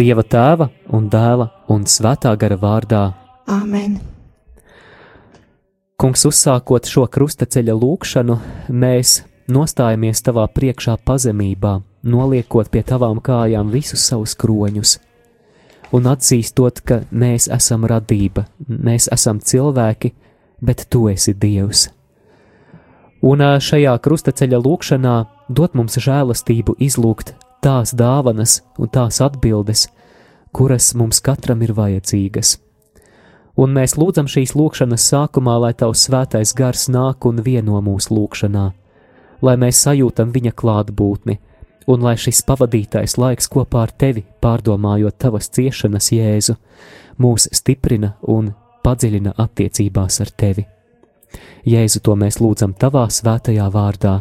Dieva tēva un dēla un svētā gara vārdā. Āmen! Kungs, uzsākot šo krustaceļa lūkšanu, mēs nostājamies tavā priekšā pazemībā, noliekot pie tavām kājām visus savus kroņus, un atzīstot, ka mēs esam radība, mēs esam cilvēki, bet tu esi Dievs. Un šajā krustaceļa lūkšanā dot mums žēlastību izlūgt tās dāvanas un tās atbildes, kuras mums katram ir vajadzīgas. Un mēs lūdzam šīs lūkšanas sākumā, lai Tavs svētais gars nāk un vieno mūsu lūkšanā, lai mēs sajūtam Viņa klātbūtni, un lai šis pavadītais laiks kopā ar Tevi, pārdomājot Tavas ciešanas Jēzu, mūs stiprina un padziļina attiecībās ar Tevi. Jēzu to mēs lūdzam Tavā svētajā vārdā.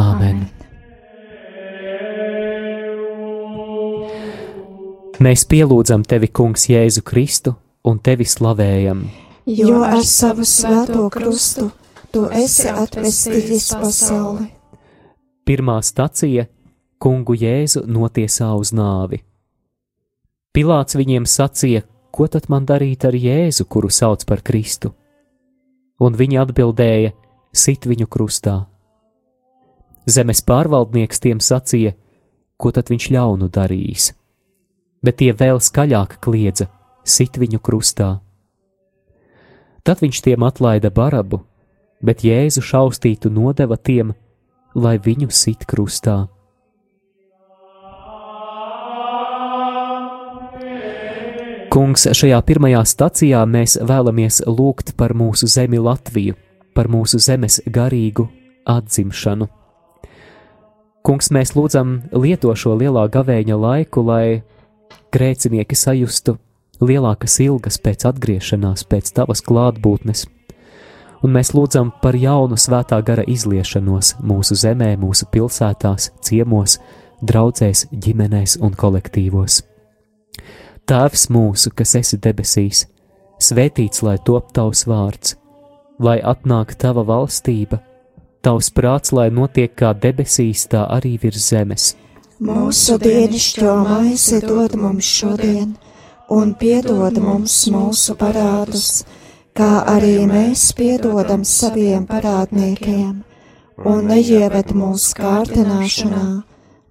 Āmen! Āmen. Mēs pielūdzam tevi, Kungs, Jēzu Kristu un tevi slavējam. Jo ar savu svēto krustu tu esi atpestījis pasauli. Pirmā stacija - Kungu Jēzu notiesā uz nāvi. Pilāts viņiem sacīja, ko tad man darīt ar Jēzu, kuru sauc par Kristu? Un viņi atbildēja: sit viņu krustā. Zemes pārvaldnieks tiem sacīja, ko tad viņš ļaunu darīs bet tie vēl skaļāk kliedza: sit viņu krustā. Tad viņš tiem atlaida barabu, bet Jēzu šaustītu nodeva tiem, lai viņu sit krustā. Kungs, šajā pirmajā stacijā mēs vēlamies lūgt par mūsu zemi Latviju, par mūsu zemes garīgu atzimšanu. Kungs, mēs lūdzam lieto šo lielā gavēņa laiku, lai grēcinieki sajustu lielākas ilgas pēc atgriešanās, pēc tavas klātbūtnes, un mēs lūdzam par jaunu svētā gara izliešanos mūsu zemē, mūsu pilsētās, ciemos, draudzēs, ģimenēs un kolektīvos. Tēvs mūsu, kas esi debesīs, svētīts lai top tavs vārds, lai atnāk tava valstība, tavs prāts, lai notiek kā debesīs, tā arī virs zemes Mūsu dienascho maizi dod mums šodien, un piedod mums mūsu parādus, kā arī mēs piedodam saviem parādniekiem, un neieved mūsu kārdināšanā,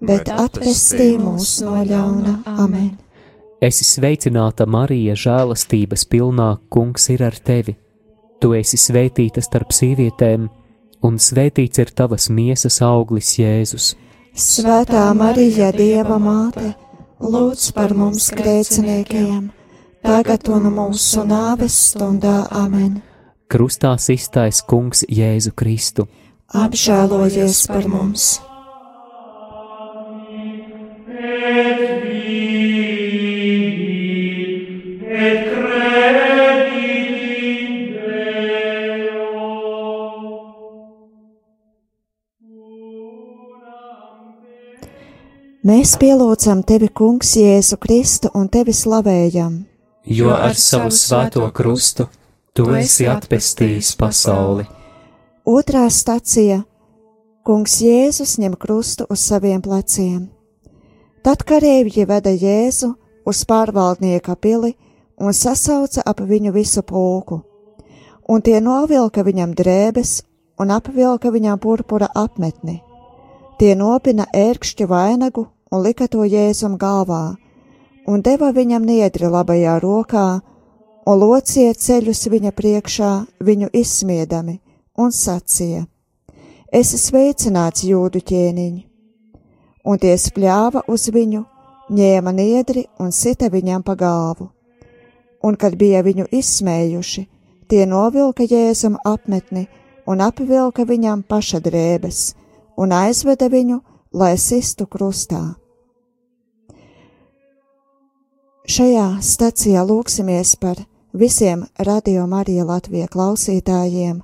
bet atpestī mūs no ļauna. Amen! Esi sveicināta, Marija, žēlastības pilnā, kungs ir ar tevi. Tu esi svētīta starp sievietēm, un svētīts ir tavas miesas auglis, Jēzus. Svētā Marija, Dieva māte, lūdz par mums grēciniekiem, tagad un mūsu nāves stundā amen. Krustā iztais Kungs Jēzu Kristu. Apžēlojies par mums! Mēs pielūdzam tevi, Kungs, Jēzu Kristu un tevi slavējam. Jo ar savu svēto krustu tu esi atpestījis pasauli. Otrā stacija - Kungs Jēzus ņem krustu uz saviem pleciem. Tad kareivji veda Jēzu uz pārvaldnieka pili un sasauca ap viņu visu pulku, un tie novilka viņam drēbes un apvilka viņam purpura apmetni. Tie nopina ērkšķu vainagu un lika to jēzum galvā, un deva viņam niedri labajā rokā, un lociet ceļus viņa priekšā, viņu izsmiedami, un sacīja: Es esmu sveicināts jūdu ķēniņ, un tie spļāva uz viņu, ņēma niedri un sita viņam pa galvu. Un, kad bija viņu izsmējuši, tie novilka jēzum apmetni un apvilka viņam paša drēbes, un aizveda viņu, lai sistu krustā. Šajā stacijā lūksimies par visiem radio Marija Latvija klausītājiem,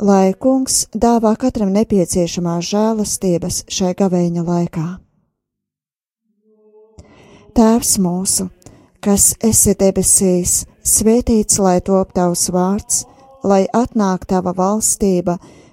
lai kungs dāvā katram nepieciešamās žēlastības šai gavēņa laikā. Tēvs mūsu, kas esi debesīs, svētīts lai top tavs vārds, lai atnāk tava valstība,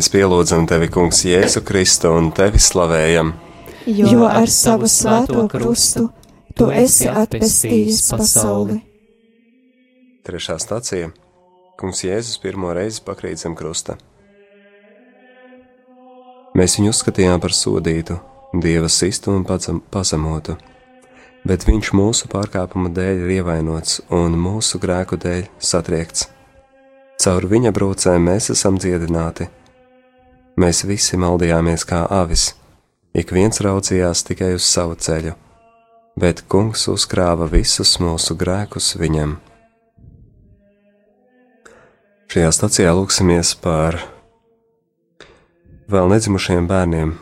Mēs pielūdzam tevi, Kungs, Jēzu Kristu un tevi slavējam. Jo ar savu svēto krustu tu esi atpestījis pasauli. Trešā stācija Kungs Jēzus pirmo reizi pakrīt zem krusta. Mēs viņu uzskatījām par sodītu, dieva sistu un pazem, pazemotu, bet viņš mūsu pārkāpuma dēļ ir ievainots un mūsu grēku dēļ satriekts. Caur viņa brūcēm mēs esam dziedināti. Mēs visi maldījāmies kā avis, ik viens raudzījās tikai uz savu ceļu, bet kungs uzkrāva visus mūsu grēkus viņam. Šajā stacijā lūksimies par vēl nedzimušiem bērniem.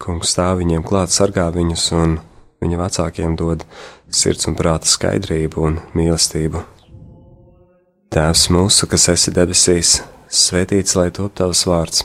Kungs stāv viņiem klāt, sargā viņus, un viņa vecākiem dod sirds un prāta skaidrību un mīlestību. Tēvs mūsu, kas esi debesīs, svētīts lai top tavs vārds,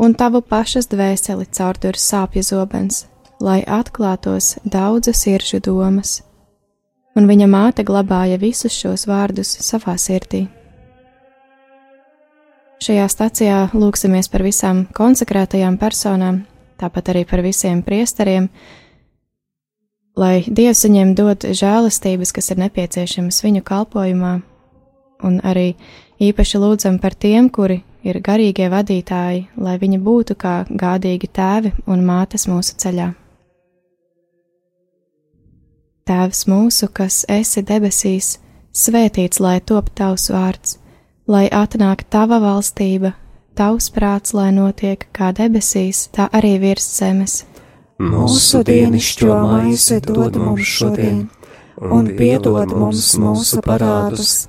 Un tavu pašas dvēseli caurdur sāpju zobens, lai atklātos daudzu sirdžu domas. Un viņa māte glabāja visus šos vārdus savā sirdī. Šajā stacijā lūksimies par visām konsekrētajām personām, tāpat arī par visiem priesteriem, lai Dievs viņiem dod žēlastības, kas ir nepieciešamas viņu kalpošanā, un arī īpaši lūdzam par tiem, kuri ir garīgie vadītāji, lai viņi būtu kā gādīgi tēvi un mātes mūsu ceļā. Tēvs mūsu, kas esi debesīs, svētīts lai top tavs vārds, lai atnāk tava valstība, tavs prāts, lai notiek kā debesīs, tā arī virs zemes. Mūsu dienascho maizi dod mums šodien, un piedod mums mūsu parādus,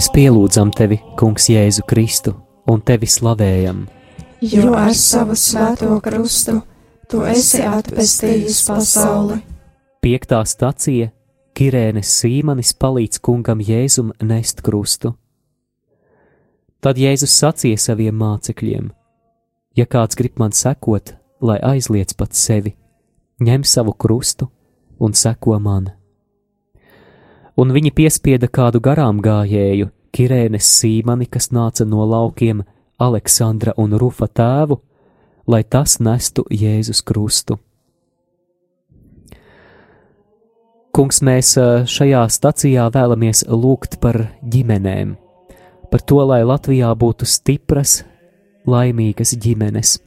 Mēs pielūdzam tevi, Kungs, Jēzu Kristu, un tevi slavējam. Jo ar savu svēto krustu tu esi atpestījis pasauli. Piektā stacija - Kirēnes Sīmanis palīdz kungam Jēzum nest krustu. Tad Jēzus sacīja saviem mācekļiem: Ja kāds grib man sekot, lai aizliec pats sevi, ņem savu krustu un seko man un viņi piespieda kādu garām gājēju, Kirēnes Sīmani, kas nāca no laukiem, Aleksandra un Rufa tēvu, lai tas nestu Jēzus krustu. Kungs, mēs šajā stacijā vēlamies lūgt par ģimenēm, par to, lai Latvijā būtu stipras, laimīgas ģimenes,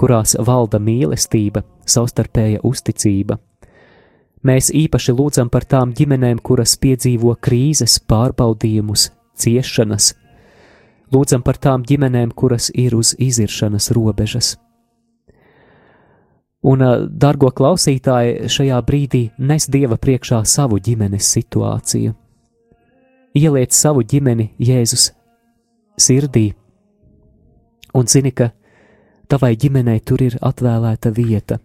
kurās valda mīlestība, savstarpēja uzticība Mēs īpaši lūdzam par tām ģimenēm, kuras piedzīvo krīzes, pārbaudījumus, ciešanas. Lūdzam par tām ģimenēm, kuras ir uz iziršanas robežas. Un, dargo klausītāji, šajā brīdī nes Dieva priekšā savu ģimenes situāciju. Ieliec savu ģimeni Jēzus sirdī un zini, ka tavai ģimenei tur ir atvēlēta vieta.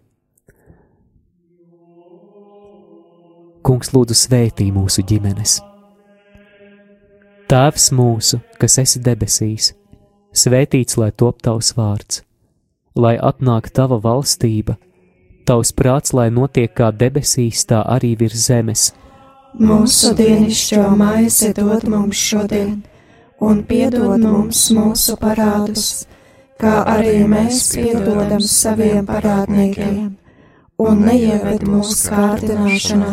Kungs lūdzu svētī mūsu ģimenes. Tēvs mūsu, kas esi debesīs, svētīts lai top tavs vārds, lai atnāk tava valstība, tavs prāts, lai notiek kā debesīs, tā arī virs zemes. Mūsu dienascho maizi dod mums šodien, un piedod mums mūsu parādus, kā arī mēs piedodam saviem parādniekiem, un neieved mūsu kārdināšanā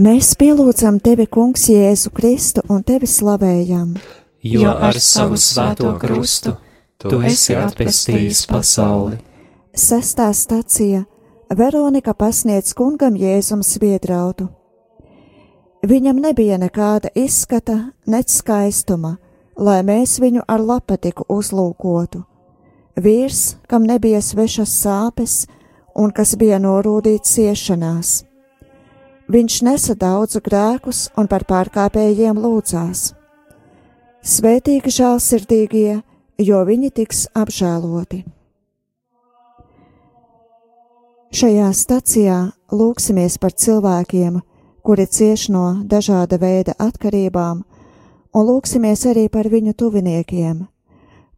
Mēs pielūdzam tevi, Kungs, Jēzu Kristu un tevi slavējam. Jo ar savu svēto krustu tu esi atpestījis pasauli. Sestā stacija Veronika pasniedz kungam Jēzum sviedrautu. Viņam nebija nekāda izskata, nec skaistuma, lai mēs viņu ar lapatiku uzlūkotu. Vīrs, kam nebija svešas sāpes un kas bija norūdīts ciešanās Viņš nesa daudzu grēkus un par pārkāpējiem lūdzās. Svētīgi žēlsirdīgie, jo viņi tiks apžēloti. Šajā stacijā lūksimies par cilvēkiem, kuri cieš no dažāda veida atkarībām, un lūksimies arī par viņu tuviniekiem.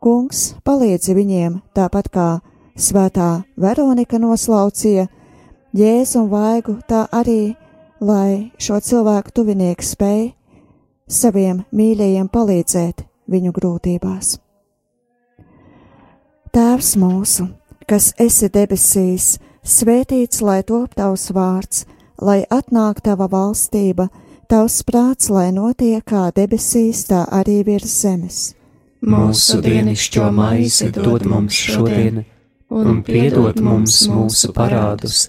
Kungs palīdzi viņiem tāpat kā Svētā Veronika noslaucīja Jēzu un Vaigu, tā arī lai šo cilvēku tuvinieki spēj saviem mīļajiem palīdzēt viņu grūtībās. Tēvs mūsu, kas esi debesīs, svētīts lai top tavs vārds, lai atnāk tava valstība, tavs prāts, lai notiek kā debesīs, tā arī virs zemes. Mūsu dienascho maizi dod mums šodien, un piedod mums mūsu parādus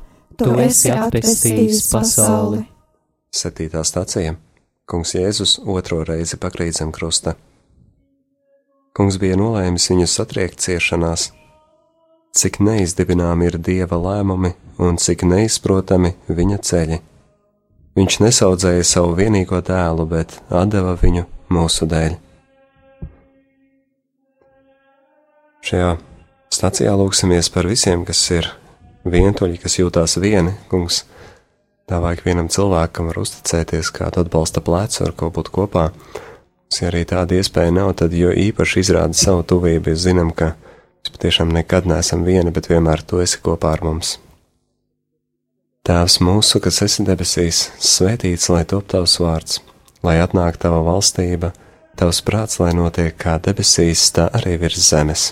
tu esi atpestījis pasauli. Septītā stācija Kungs Jēzus otro reizi pakrīt zem krusta. Kungs bija nolēmis viņu satriekt ciešanās. Cik neizdibināmi ir Dieva lēmumi un cik neizprotami viņa ceļi. Viņš nesaudzēja savu vienīgo dēlu, bet deva viņu mūsu dēļ. Šajā stācijā lūksimies par visiem, kas ir vientuļi, kas jūtās vieni, kungs. Tā vajag vienam cilvēkam var uzticēties, kādu atbalsta plecu, ar ko būt kopā. Ja arī tāda iespēja nav, tad jo īpaši izrāda savu tuvību, mēs zinām, ka mēs patiešām nekad neesam vieni, bet vienmēr tu esi kopā ar mums. Tēvs mūsu, kas esi debesīs, svētīts lai top tavs vārds, lai atnāk tava valstība, tavs prāts, lai notiek kā debesīs, tā arī virs zemes.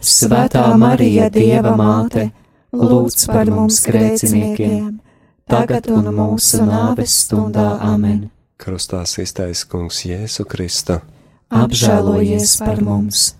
Svētā Marija, Dieva māte, lūdz par mums grēciniekiem, tagad un mūsu nāves stundā amen. Krustā iztaisa Kungs Jēzu Kristu. Apžēlojies par mums!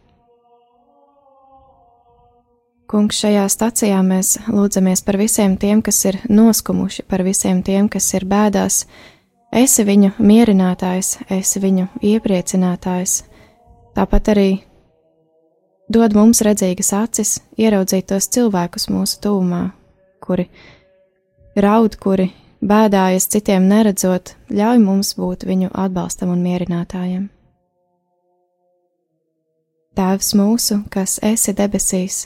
Kungs, šajā stacijā mēs lūdzamies par visiem tiem, kas ir noskumuši, par visiem tiem, kas ir bēdās. Esi viņu mierinātājs, esi viņu iepriecinātājs. Tāpat arī dod mums redzīgas acis, ieraudzīt tos cilvēkus mūsu tūmā, kuri raud, kuri bēdājas citiem neredzot, ļauj mums būt viņu atbalstam un mierinātājiem. Tēvs mūsu, kas esi debesīs,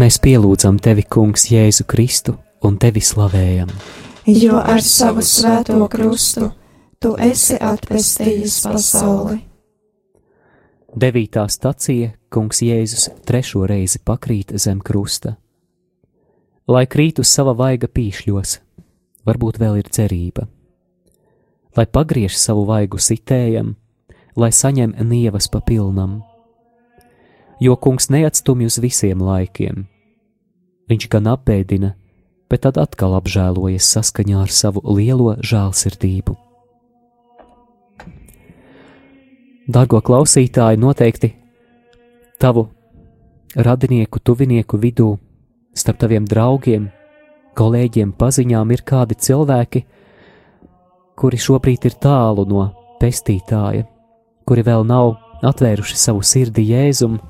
Mēs pielūdzam tevi, Kungs, Jēzu Kristu un tevi slavējam. Jo ar savu svēto krustu tu esi atpestījis pasauli. Devītā stacija Kungs Jēzus trešo reizi pakrīt zem krusta. Lai krīt uz sava vaiga pīšļos, varbūt vēl ir cerība. Lai pagriež savu vaigu sitējam, lai saņem nievas pa pilnam. Jo kungs neatstumj uz visiem laikiem. Viņš gan apbēdina, bet tad atkal apžēlojas saskaņā ar savu lielo žēlsirdību. Dargo klausītāji, noteikti tavu radinieku, tuvinieku vidū, starp taviem draugiem, kolēģiem, paziņām ir kādi cilvēki, kuri šobrīd ir tālu no pestītāja, kuri vēl nav atvēruši savu sirdi Jēzum.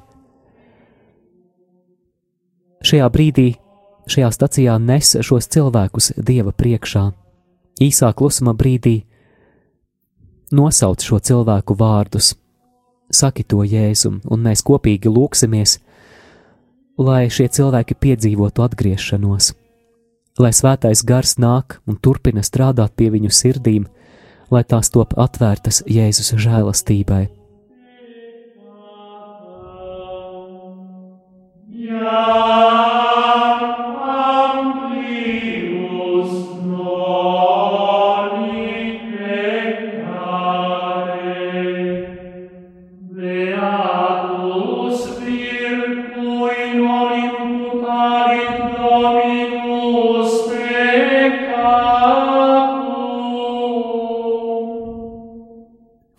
Šajā brīdī, šajā stacijā nes šos cilvēkus Dieva priekšā. Īsā klusuma brīdī nosauc šo cilvēku vārdus, saki to Jēzum, un mēs kopīgi lūksimies, lai šie cilvēki piedzīvotu atgriešanos, lai svētais gars nāk un turpina strādāt pie viņu sirdīm, lai tās top atvērtas Jēzus žēlastībai.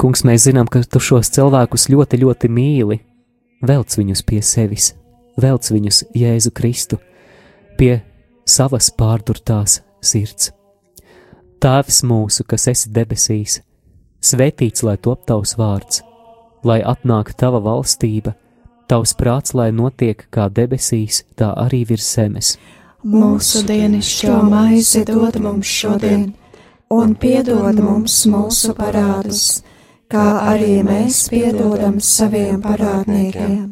Kungs, mēs zinām, ka tu šos cilvēkus ļoti, ļoti mīli. Velc viņus pie sevis, velc viņus Jēzu Kristu, pie savas pārdurtās sirds. Tēvs mūsu, kas esi debesīs, svētīts lai top tavs vārds, lai atnāk tava valstība, tavs prāts, lai notiek kā debesīs, tā arī virs zemes. Mūsu dienascho maizi dod mums šodien, un piedod mums mūsu parādus, kā arī mēs piedodam saviem parādniekiem,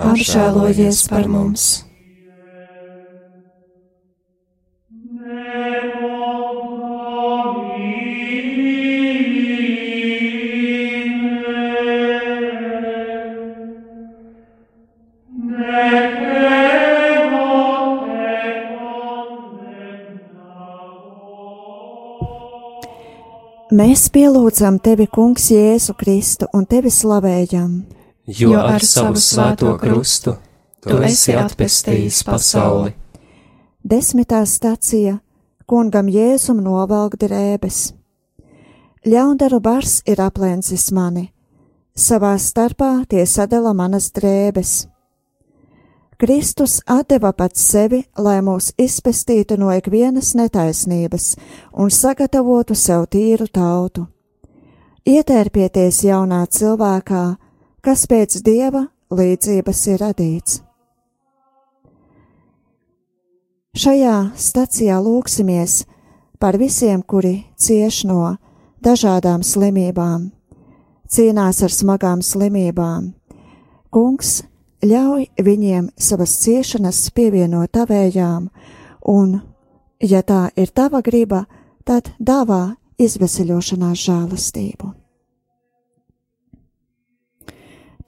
Apžēlojies par mums! Mēs pielūdzam tevi, Kungs, Jēzu Kristu un tevi slavējam. Jo ar savu svēto krustu tu esi atpestījis pasauli. Desmitā stacija kungam Jēzum novelk drēbes. Ļaundaru bars ir aplēncis mani, savā starpā tie sadala manas drēbes. Kristus deva pats sevi, lai mūs izpestītu no ikvienas netaisnības un sagatavotu sev tīru tautu. Ietērpieties jaunā cilvēkā, kas pēc dieva līdzības ir radīts. Šajā stacijā lūksimies par visiem, kuri cieš no dažādām slimībām, cīnās ar smagām slimībām. Kungs, ļauj viņiem savas ciešanas pievienot tavējām, un, ja tā ir tava griba, tad dāvā izveseļošanās žēlastību.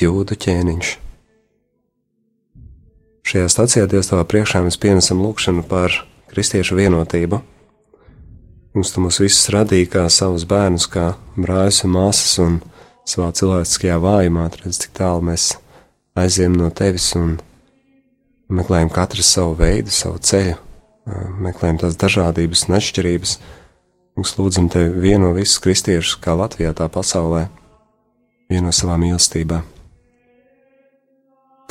jūdu ķēniņš. Šajā stācijā Dievs tavā priekšā mēs pienesam lūgšanu par kristiešu vienotību. Mums tu mūs visus radīja kā savus bērnus, kā brāļus un māsas, un savā cilvēciskajā vājumā redz, cik tālu mēs aizjām no tevis un meklējam katru savu veidu, savu ceļu, meklējam tās dažādības un atšķirības. Mums lūdzam tevi vieno visus kristiešus, kā Latvijā, tā pasaulē, vieno savā mīlestībā.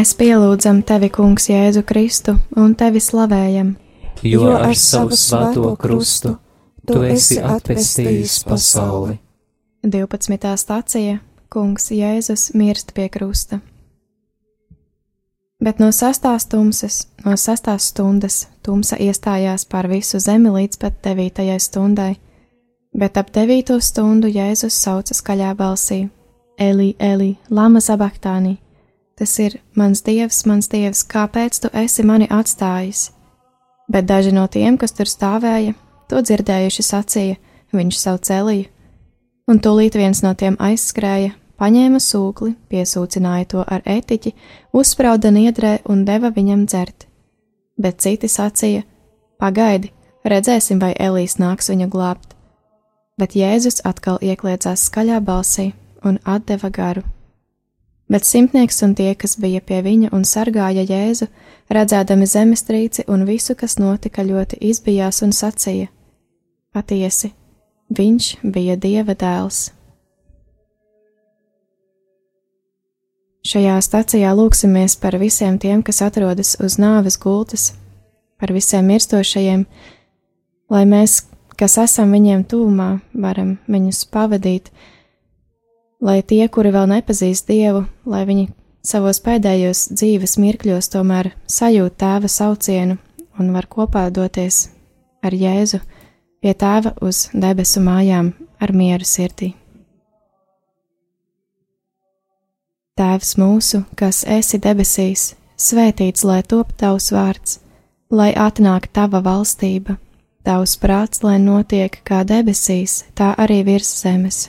Mēs pielūdzam tevi, Kungs, Jēzu Kristu un tevi slavējam. Jo ar savu svēto krustu tu esi atpestījis pasauli. 12. stācija Kungs Jēzus mirst pie krusta. Bet no sastās tumsas, no sastās stundas, tumsa iestājās pār visu zemi līdz pat devītajai stundai, bet ap devīto stundu Jēzus sauca skaļā balsī: Eli, Eli, lama sabaktāni! Tas ir mans dievs, mans dievs, kāpēc tu esi mani atstājis? Bet daži no tiem, kas tur stāvēja, to dzirdējuši sacīja, viņš savu celīju, un tūlīt viens no tiem aizskrēja, paņēma sūkli, piesūcināja to ar etiķi, uzsprauda niedrē un deva viņam dzert. Bet citi sacīja: Pagaidi, redzēsim, vai Elīs nāks viņu glābt. Bet Jēzus atkal iekliedzās skaļā balsī un atdeva garu. Bet simtnieks un tie, kas bija pie viņa un sargāja Jēzu, redzēdami zemestrīci un visu, kas notika, ļoti izbijās un sacīja: Patiesi, viņš bija Dieva dēls. Šajā stacijā lūksimies par visiem tiem, kas atrodas uz nāves gultas, par visiem mirstošajiem, lai mēs, kas esam viņiem tūmā, varam viņus pavadīt, lai tie, kuri vēl nepazīst Dievu, lai viņi savos pēdējos dzīves mirkļos tomēr sajūt tēva saucienu un var kopā doties ar Jēzu pie tēva uz debesu mājām ar mieru sirdī. Tēvs mūsu, kas esi debesīs, svētīts lai top tavs vārds, lai atnāk tava valstība, tavs prāts, lai notiek kā debesīs, tā arī virs zemes.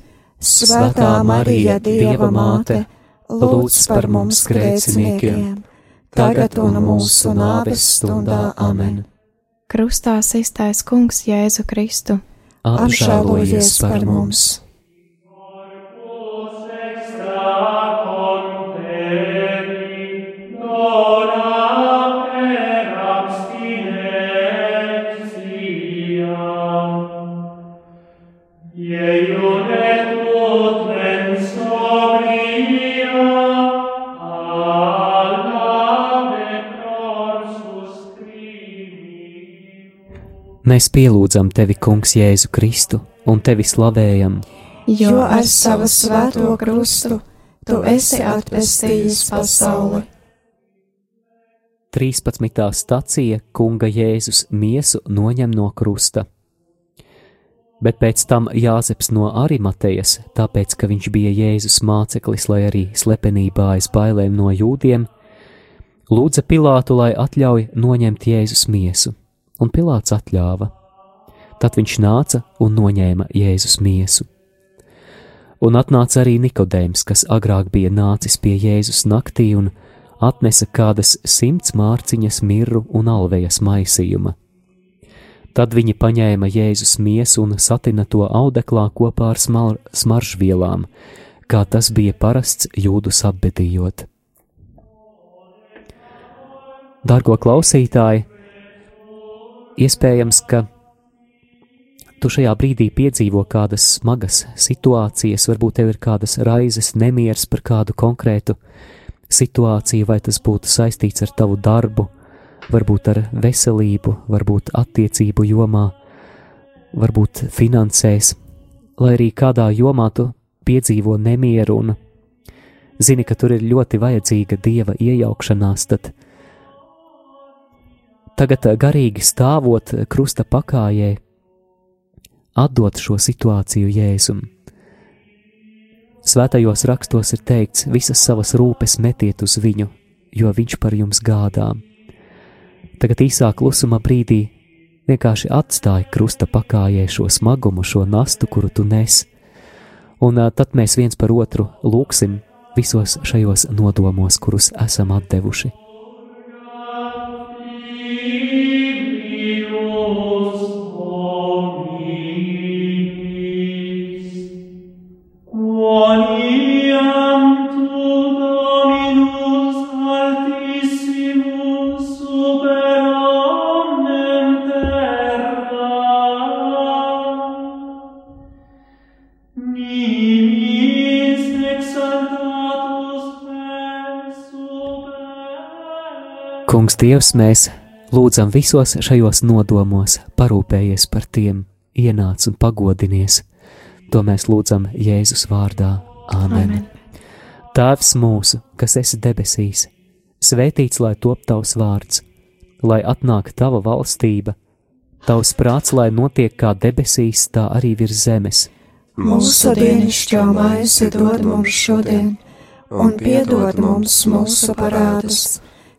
Svētā Marija, Dieva māte, lūdz par mums grēciniekiem, tagad un mūsu nāves stundā amen. Krustā iztais Kungs Jēzu Kristu. Apžēlojies par mums! Mēs pielūdzam tevi, Kungs, Jēzu Kristu, un tevi slavējam, Jo ar savu svēto krustu tu esi atpestījis pasauli. 13. stacija Kunga Jēzus miesu noņem no krusta. Bet pēc tam Jāzeps no Arimatejas, tāpēc ka viņš bija Jēzus māceklis, lai arī slepenībā aiz bailēm no jūdiem, lūdza Pilātu, lai atļauj noņemt Jēzus miesu, un Pilāts atļāva. Tad viņš nāca un noņēma Jēzus miesu. Un atnāca arī Nikodējums, kas agrāk bija nācis pie Jēzus naktī un atnesa kādas simts mārciņas mirru un alvejas maisījuma. Tad viņi paņēma Jēzus miesu un satina to audeklā kopā ar smar smaržvielām, kā tas bija parasts jūdus apbedījot. Dargo klausītāji, iespējams, ka tu šajā brīdī piedzīvo kādas smagas situācijas, varbūt tev ir kādas raizes, nemieris par kādu konkrētu situāciju, vai tas būtu saistīts ar tavu darbu, varbūt ar veselību, varbūt attiecību jomā, varbūt finansēs, lai arī kādā jomā tu piedzīvo nemieru un zini, ka tur ir ļoti vajadzīga dieva iejaukšanās, tad tagad garīgi stāvot krusta pakājē, atdot šo situāciju Jēzum. Svētajos rakstos ir teikts, visas savas rūpes metiet uz viņu, jo viņš par jums gādā. Tagad īsā klusuma brīdī vienkārši atstāj krusta pakājē šo smagumu, šo nastu, kuru tu nes, un ā, tad mēs viens par otru lūksim visos šajos nodomos, kurus esam atdevuši. Dievs, mēs lūdzam visos šajos nodomos, parūpējies par tiem, ienāc un pagodinies. To mēs lūdzam Jēzus vārdā. Āmen! Amen. Tēvs mūsu, kas esi debesīs, svētīts lai top tavs vārds, lai atnāk tava valstība, tavs prāts, lai notiek kā debesīs, tā arī virs zemes. Mūsu dienascho maizi dod mums šodien, un piedod mums mūsu parādus,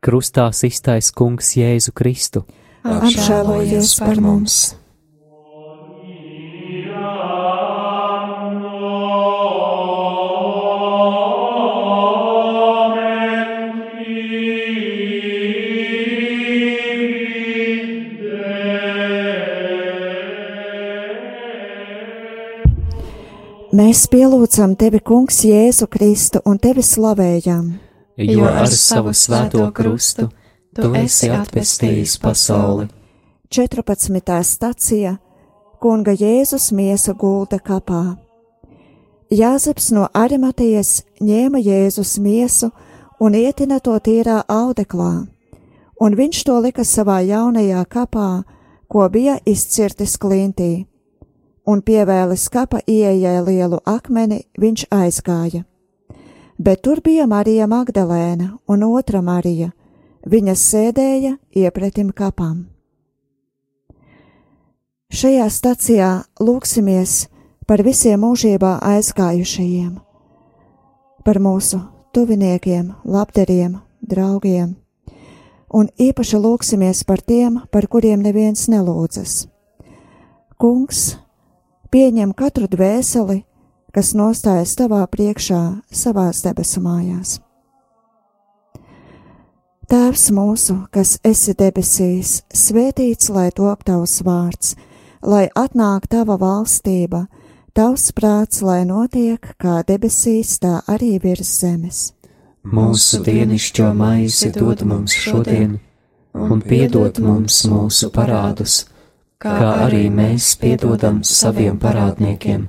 Krustā iztais Kungs Jēzu Kristu. Apžēlojies par mums! Mēs pielūdzam tevi, Kungs, Jēzu Kristu un tevi slavējam. Jo ar savu svēto krustu tu esi atpestījis pasauli. 14. stacija kunga Jēzus miesa gulda kapā. Jāzeps no Arimatejas ņēma Jēzus miesu un ietina to tīrā audeklā, un viņš to lika savā jaunajā kapā, ko bija izcirtis klintī, un pievēlis kapa ieejai lielu akmeni, viņš aizgāja. Bet tur bija Marija Magdalēna un otra Marija, viņas sēdēja iepretim kapam. Šajā stacijā lūksimies par visiem mūžībā aizgājušajiem, par mūsu tuviniekiem, labdariem, draugiem, un īpaši lūksimies par tiem, par kuriem neviens nelūdzas. Kungs, pieņem katru dvēseli, kas nostājas tavā priekšā savās debesu mājās. Tēvs mūsu, kas esi debesīs, svētīts lai top tavs vārds, lai atnāk tava valstība, tavs prāts, lai notiek kā debesīs, tā arī virs zemes. Mūsu dienascho maizi dod mums šodien, un piedod mums mūsu parādus, kā arī mēs piedodam saviem parādniekiem,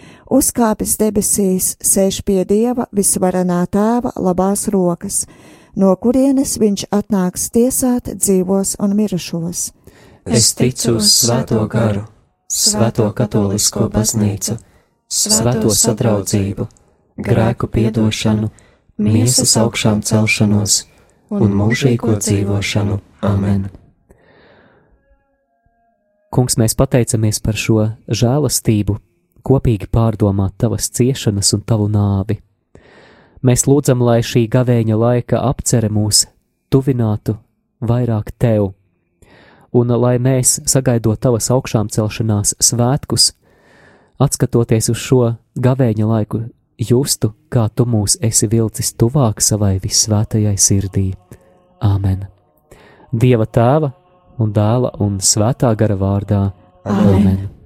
uzkāpis debesīs, sēž pie Dieva visvarenā tēva labās rokas no kurienes viņš atnāks tiesāt dzīvos un mirušos. Es ticu uz Svēto garu, Svēto katolisko baznīcu, Svēto sadraudzību, grēku piedošanu, miesas augšām celšanos un mūžīgo dzīvošanu. Amen! Kungs, mēs pateicamies par šo žēlastību, kopīgi pārdomāt tavas ciešanas un tavu nāvi. Mēs lūdzam, lai šī gavēņa laika apcere mūs tuvinātu vairāk tev, un lai mēs, sagaidot tavas augšām celšanās svētkus, atskatoties uz šo gavēņa laiku, justu, kā tu mūs esi vilcis tuvāk savai visvētajai sirdī. Āmen! Dieva tēva un dēla un svētā gara vārdā. Āmen! Amen.